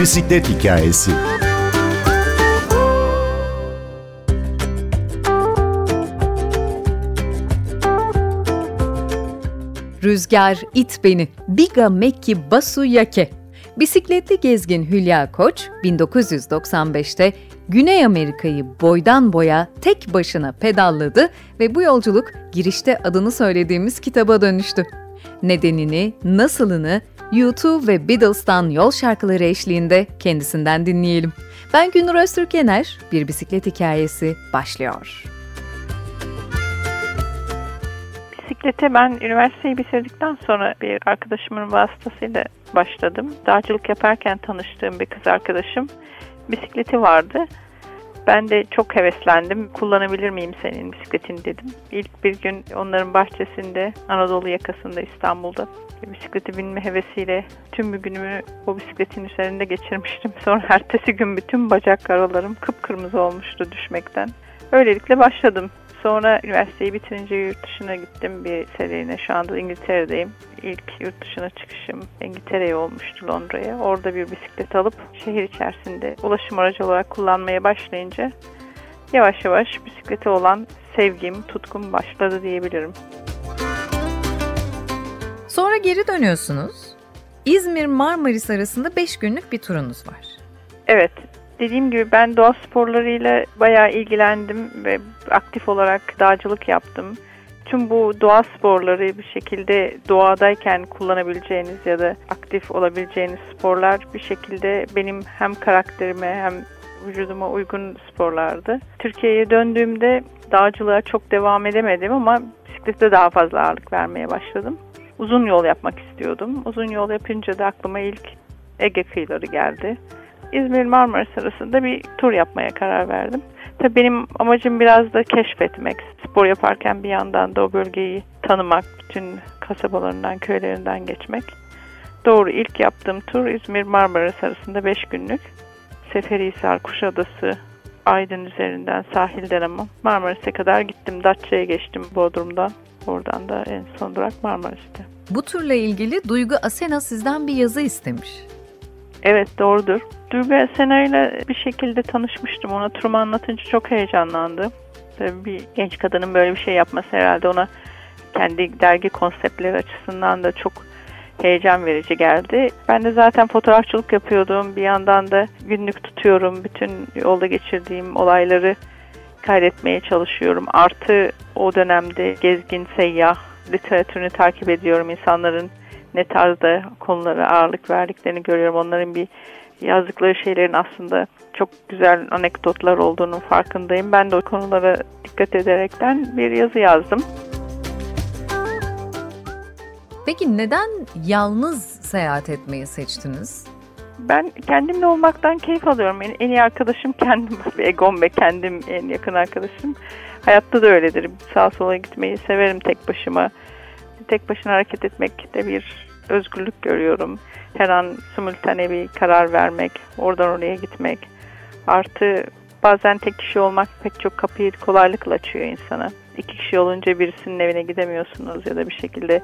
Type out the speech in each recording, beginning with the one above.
bisiklet hikayesi. Rüzgar it beni, Biga Mekki Basu Yake. Bisikletli gezgin Hülya Koç 1995'te Güney Amerika'yı boydan boya tek başına pedalladı ve bu yolculuk girişte adını söylediğimiz kitaba dönüştü. Nedenini, nasılını YouTube ve Beatles'tan yol şarkıları eşliğinde kendisinden dinleyelim. Ben Günür Öztürkener, bir bisiklet hikayesi başlıyor. Bisiklete ben üniversiteyi bitirdikten sonra bir arkadaşımın vasıtasıyla başladım. Dağcılık yaparken tanıştığım bir kız arkadaşım bisikleti vardı. Ben de çok heveslendim. Kullanabilir miyim senin bisikletini dedim. İlk bir gün onların bahçesinde Anadolu yakasında İstanbul'da bisikleti binme hevesiyle tüm bir günümü o bisikletin üzerinde geçirmiştim. Sonra ertesi gün bütün bacak aralarım kıpkırmızı olmuştu düşmekten. Öylelikle başladım. Sonra üniversiteyi bitirince yurt dışına gittim bir serine. Şu anda İngiltere'deyim. İlk yurt dışına çıkışım İngiltere'ye olmuştu Londra'ya. Orada bir bisiklet alıp şehir içerisinde ulaşım aracı olarak kullanmaya başlayınca yavaş yavaş bisiklete olan sevgim, tutkum başladı diyebilirim. Sonra geri dönüyorsunuz. İzmir Marmaris arasında 5 günlük bir turunuz var. Evet, dediğim gibi ben doğa sporlarıyla bayağı ilgilendim ve aktif olarak dağcılık yaptım. Tüm bu doğa sporları bir şekilde doğadayken kullanabileceğiniz ya da aktif olabileceğiniz sporlar bir şekilde benim hem karakterime hem vücuduma uygun sporlardı. Türkiye'ye döndüğümde dağcılığa çok devam edemedim ama bisiklete daha fazla ağırlık vermeye başladım. Uzun yol yapmak istiyordum. Uzun yol yapınca da aklıma ilk Ege kıyıları geldi. İzmir Marmaris arasında bir tur yapmaya karar verdim. Tabii benim amacım biraz da keşfetmek. Spor yaparken bir yandan da o bölgeyi tanımak, bütün kasabalarından, köylerinden geçmek. Doğru ilk yaptığım tur İzmir Marmaris arasında 5 günlük. Seferihisar, Kuşadası, Aydın üzerinden sahilden ama Marmaris'e kadar gittim. Datça'ya geçtim Bodrum'dan. Oradan da en son durak Marmaris'te. Bu turla ilgili Duygu Asena sizden bir yazı istemiş. Evet doğrudur. Duygu Asena ile bir şekilde tanışmıştım. Ona turumu anlatınca çok heyecanlandı. Tabii bir genç kadının böyle bir şey yapması herhalde ona kendi dergi konseptleri açısından da çok heyecan verici geldi. Ben de zaten fotoğrafçılık yapıyordum. Bir yandan da günlük tutuyorum. Bütün yolda geçirdiğim olayları kaydetmeye çalışıyorum. Artı o dönemde gezgin, seyyah literatürünü takip ediyorum. İnsanların ne tarzda konulara ağırlık verdiklerini görüyorum. Onların bir yazdıkları şeylerin aslında çok güzel anekdotlar olduğunun farkındayım. Ben de o konulara dikkat ederekten bir yazı yazdım. Peki neden yalnız seyahat etmeyi seçtiniz? Ben kendimle olmaktan keyif alıyorum. En, en iyi arkadaşım kendim, egom ve kendim en yakın arkadaşım. Hayatta da öyledir. Sağa sola gitmeyi severim tek başıma. Tek başına hareket etmekte bir özgürlük görüyorum. Her an simultane bir karar vermek, oradan oraya gitmek. Artı bazen tek kişi olmak pek çok kapıyı kolaylıkla açıyor insana. İki kişi olunca birisinin evine gidemiyorsunuz ya da bir şekilde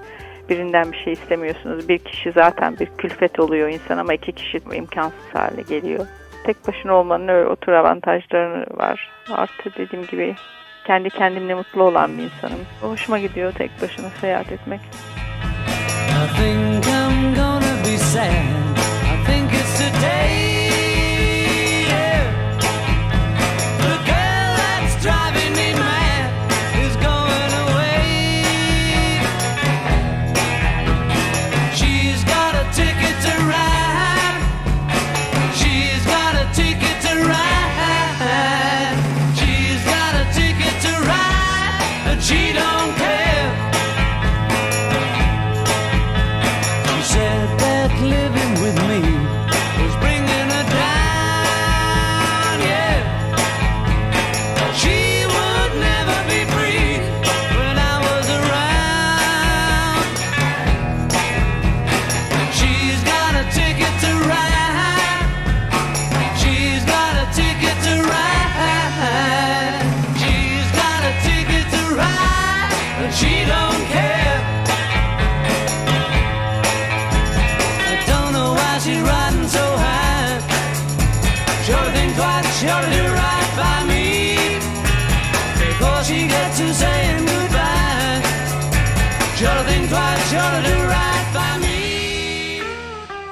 birinden bir şey istemiyorsunuz. Bir kişi zaten bir külfet oluyor insan ama iki kişi imkansız hale geliyor. Tek başına olmanın öyle otur avantajları var. Artı dediğim gibi kendi kendimle mutlu olan bir insanım. Hoşuma gidiyor tek başına seyahat etmek. Think I'm gonna be sad. I think it's today.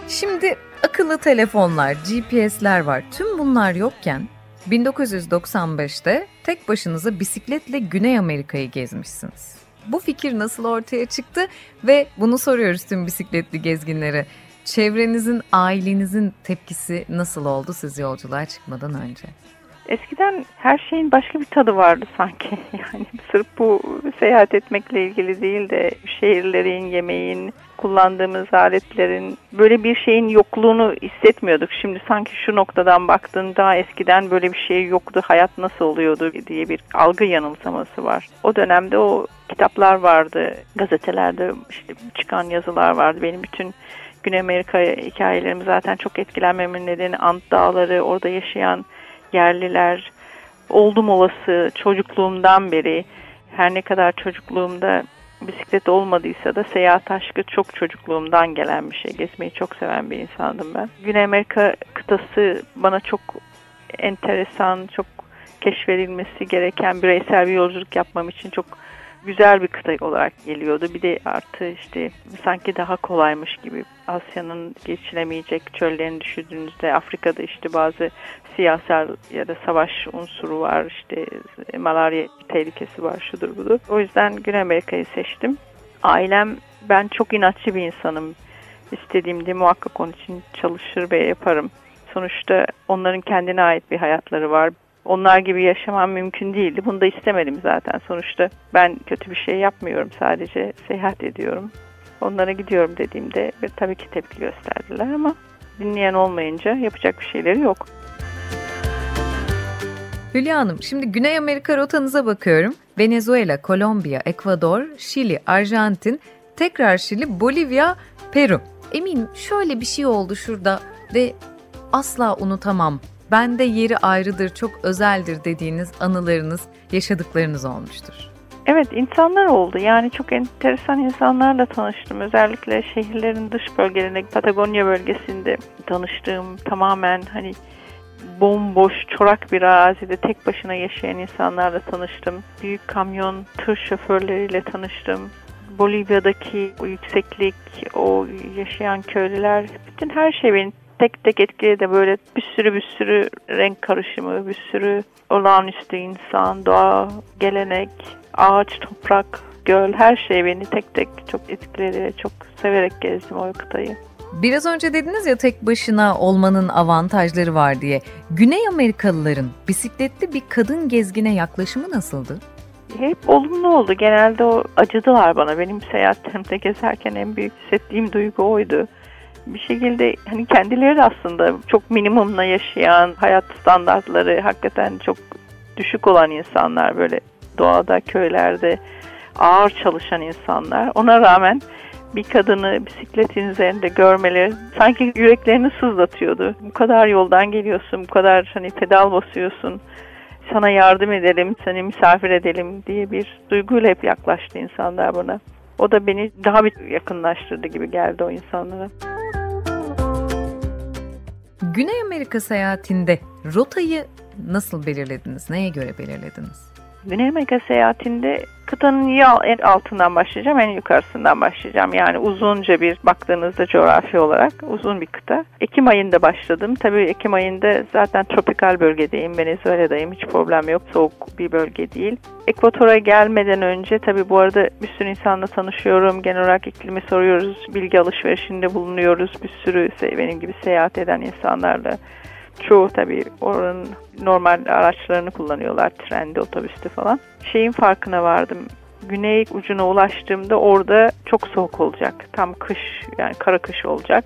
Şimdi akıllı telefonlar, GPS'ler var. Tüm bunlar yokken 1995'te tek başınıza bisikletle Güney Amerika'yı gezmişsiniz. Bu fikir nasıl ortaya çıktı ve bunu soruyoruz tüm bisikletli gezginlere. Çevrenizin, ailenizin tepkisi nasıl oldu siz yolculuğa çıkmadan önce? Eskiden her şeyin başka bir tadı vardı sanki. Yani sırf bu seyahat etmekle ilgili değil de şehirlerin, yemeğin, kullandığımız aletlerin böyle bir şeyin yokluğunu hissetmiyorduk. Şimdi sanki şu noktadan baktığında eskiden böyle bir şey yoktu, hayat nasıl oluyordu diye bir algı yanılsaması var. O dönemde o kitaplar vardı, gazetelerde işte çıkan yazılar vardı. Benim bütün Güney Amerika hikayelerimi zaten çok etkilenmemin nedeni Ant Dağları, orada yaşayan yerliler oldum olası çocukluğumdan beri her ne kadar çocukluğumda bisiklet olmadıysa da seyahat aşkı çok çocukluğumdan gelen bir şey. Gezmeyi çok seven bir insandım ben. Güney Amerika kıtası bana çok enteresan, çok keşfedilmesi gereken bireysel bir yolculuk yapmam için çok güzel bir kıta olarak geliyordu. Bir de artı işte sanki daha kolaymış gibi Asya'nın geçilemeyecek çöllerini düşündüğünüzde Afrika'da işte bazı siyasal ya da savaş unsuru var işte malaria tehlikesi var şudur budur. O yüzden Güney Amerika'yı seçtim. Ailem ben çok inatçı bir insanım. İstediğimde muhakkak onun için çalışır ve yaparım. Sonuçta onların kendine ait bir hayatları var onlar gibi yaşamam mümkün değildi. Bunu da istemedim zaten. Sonuçta ben kötü bir şey yapmıyorum. Sadece seyahat ediyorum. Onlara gidiyorum dediğimde ve tabii ki tepki gösterdiler ama dinleyen olmayınca yapacak bir şeyleri yok. Hülya Hanım, şimdi Güney Amerika rotanıza bakıyorum. Venezuela, Kolombiya, Ekvador, Şili, Arjantin, tekrar Şili, Bolivya, Peru. Eminim şöyle bir şey oldu şurada ve asla unutamam bende yeri ayrıdır, çok özeldir dediğiniz anılarınız, yaşadıklarınız olmuştur. Evet insanlar oldu. Yani çok enteresan insanlarla tanıştım. Özellikle şehirlerin dış bölgelerinde, Patagonya bölgesinde tanıştığım tamamen hani bomboş, çorak bir arazide tek başına yaşayan insanlarla tanıştım. Büyük kamyon, tır şoförleriyle tanıştım. Bolivya'daki o yükseklik, o yaşayan köylüler, bütün her şey beni tek tek etkiledi böyle bir sürü bir sürü renk karışımı, bir sürü olağanüstü insan, doğa, gelenek, ağaç, toprak, göl her şey beni tek tek çok etkiledi. Çok severek gezdim o kıtayı. Biraz önce dediniz ya tek başına olmanın avantajları var diye. Güney Amerikalıların bisikletli bir kadın gezgine yaklaşımı nasıldı? Hep olumlu oldu. Genelde o acıdılar bana. Benim seyahatlerimde gezerken en büyük hissettiğim duygu oydu bir şekilde hani kendileri aslında çok minimumla yaşayan hayat standartları hakikaten çok düşük olan insanlar böyle doğada köylerde ağır çalışan insanlar ona rağmen bir kadını bisikletin üzerinde görmeleri sanki yüreklerini sızlatıyordu. Bu kadar yoldan geliyorsun, bu kadar hani pedal basıyorsun, sana yardım edelim, seni misafir edelim diye bir duyguyla hep yaklaştı insanlar bana. O da beni daha bir yakınlaştırdı gibi geldi o insanlara. Güney Amerika seyahatinde rotayı nasıl belirlediniz? Neye göre belirlediniz? Güney Amerika seyahatinde kıtanın ya en altından başlayacağım en yukarısından başlayacağım. Yani uzunca bir baktığınızda coğrafi olarak uzun bir kıta. Ekim ayında başladım. Tabii Ekim ayında zaten tropikal bölgedeyim. Venezuela'dayım. Hiç problem yok. Soğuk bir bölge değil. Ekvatora gelmeden önce tabii bu arada bir sürü insanla tanışıyorum. Genel olarak iklimi soruyoruz. Bilgi alışverişinde bulunuyoruz. Bir sürü benim gibi seyahat eden insanlarla çoğu tabii oranın normal araçlarını kullanıyorlar. Trende, otobüste falan. Şeyin farkına vardım. Güney ucuna ulaştığımda orada çok soğuk olacak. Tam kış yani kara kış olacak.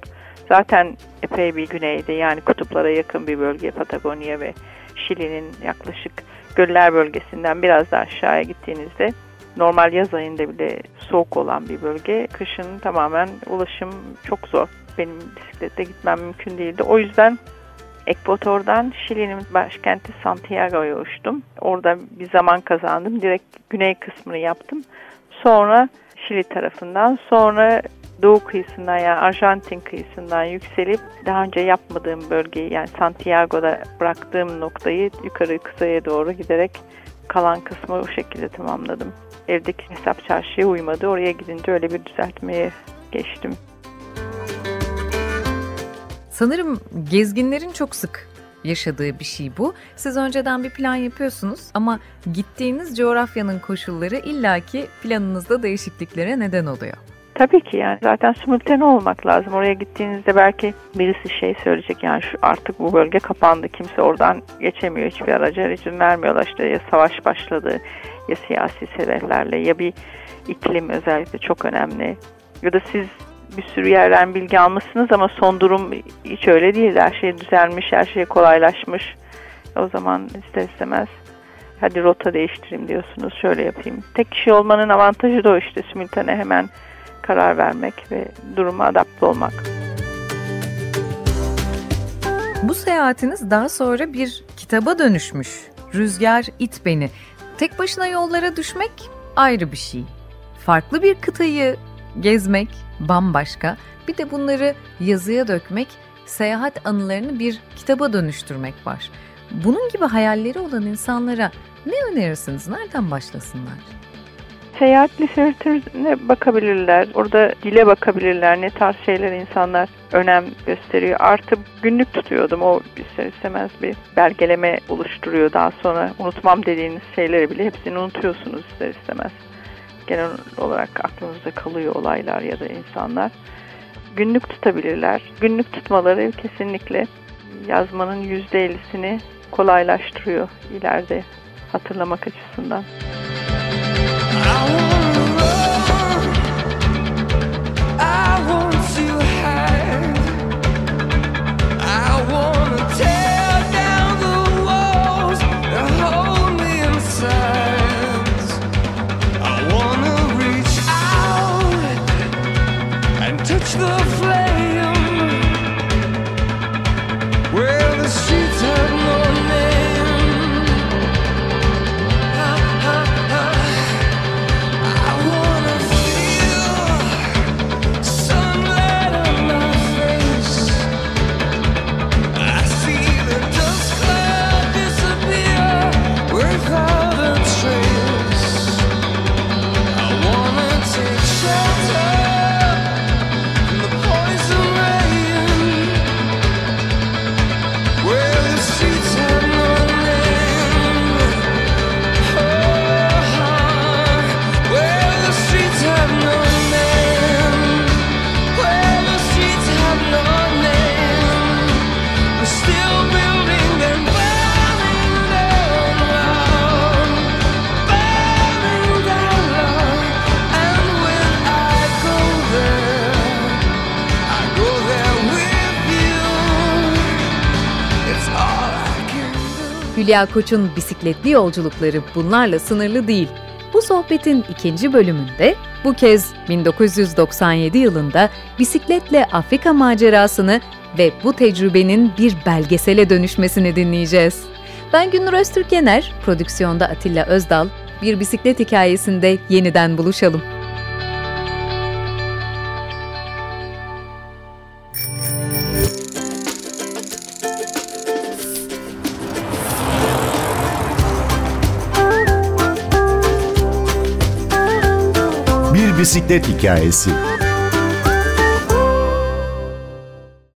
Zaten epey bir güneyde yani kutuplara yakın bir bölge Patagonya ve Şili'nin yaklaşık göller bölgesinden biraz daha aşağıya gittiğinizde normal yaz ayında bile soğuk olan bir bölge. Kışın tamamen ulaşım çok zor. Benim bisikletle gitmem mümkün değildi. O yüzden Ekvator'dan Şili'nin başkenti Santiago'ya uçtum. Orada bir zaman kazandım. Direkt güney kısmını yaptım. Sonra Şili tarafından, sonra doğu kıyısından yani Arjantin kıyısından yükselip daha önce yapmadığım bölgeyi yani Santiago'da bıraktığım noktayı yukarı kısaya doğru giderek kalan kısmı o şekilde tamamladım. Evdeki hesap çarşıya uymadı. Oraya gidince öyle bir düzeltmeye geçtim. Sanırım gezginlerin çok sık yaşadığı bir şey bu. Siz önceden bir plan yapıyorsunuz ama gittiğiniz coğrafyanın koşulları illaki planınızda değişikliklere neden oluyor. Tabii ki yani zaten simultane olmak lazım. Oraya gittiğinizde belki birisi şey söyleyecek yani şu artık bu bölge kapandı. Kimse oradan geçemiyor. Hiçbir araca izin vermiyorlar. İşte ya savaş başladı ya siyasi sebeplerle ya bir iklim özellikle çok önemli. Ya da siz bir sürü yerden bilgi almışsınız ama son durum hiç öyle değil. Her şey düzelmiş, her şey kolaylaşmış. O zaman ister istemez hadi rota değiştireyim diyorsunuz, şöyle yapayım. Tek kişi olmanın avantajı da o işte simultane hemen karar vermek ve duruma adapte olmak. Bu seyahatiniz daha sonra bir kitaba dönüşmüş. Rüzgar it beni. Tek başına yollara düşmek ayrı bir şey. Farklı bir kıtayı gezmek bambaşka. Bir de bunları yazıya dökmek, seyahat anılarını bir kitaba dönüştürmek var. Bunun gibi hayalleri olan insanlara ne önerirsiniz? Nereden başlasınlar? Seyahat literatürüne bakabilirler. Orada dile bakabilirler. Ne tarz şeyler insanlar önem gösteriyor. Artı günlük tutuyordum. O ister istemez bir belgeleme oluşturuyor. Daha sonra unutmam dediğiniz şeyleri bile hepsini unutuyorsunuz ister istemez. Genel olarak aklınızda kalıyor olaylar ya da insanlar. Günlük tutabilirler. Günlük tutmaları kesinlikle yazmanın %50'sini kolaylaştırıyor ileride hatırlamak açısından. Hülya Koç'un bisikletli yolculukları bunlarla sınırlı değil. Bu sohbetin ikinci bölümünde bu kez 1997 yılında bisikletle Afrika macerasını ve bu tecrübenin bir belgesele dönüşmesini dinleyeceğiz. Ben Gündür Öztürk Yener, prodüksiyonda Atilla Özdal, bir bisiklet hikayesinde yeniden buluşalım. Bisiklet hikayesi.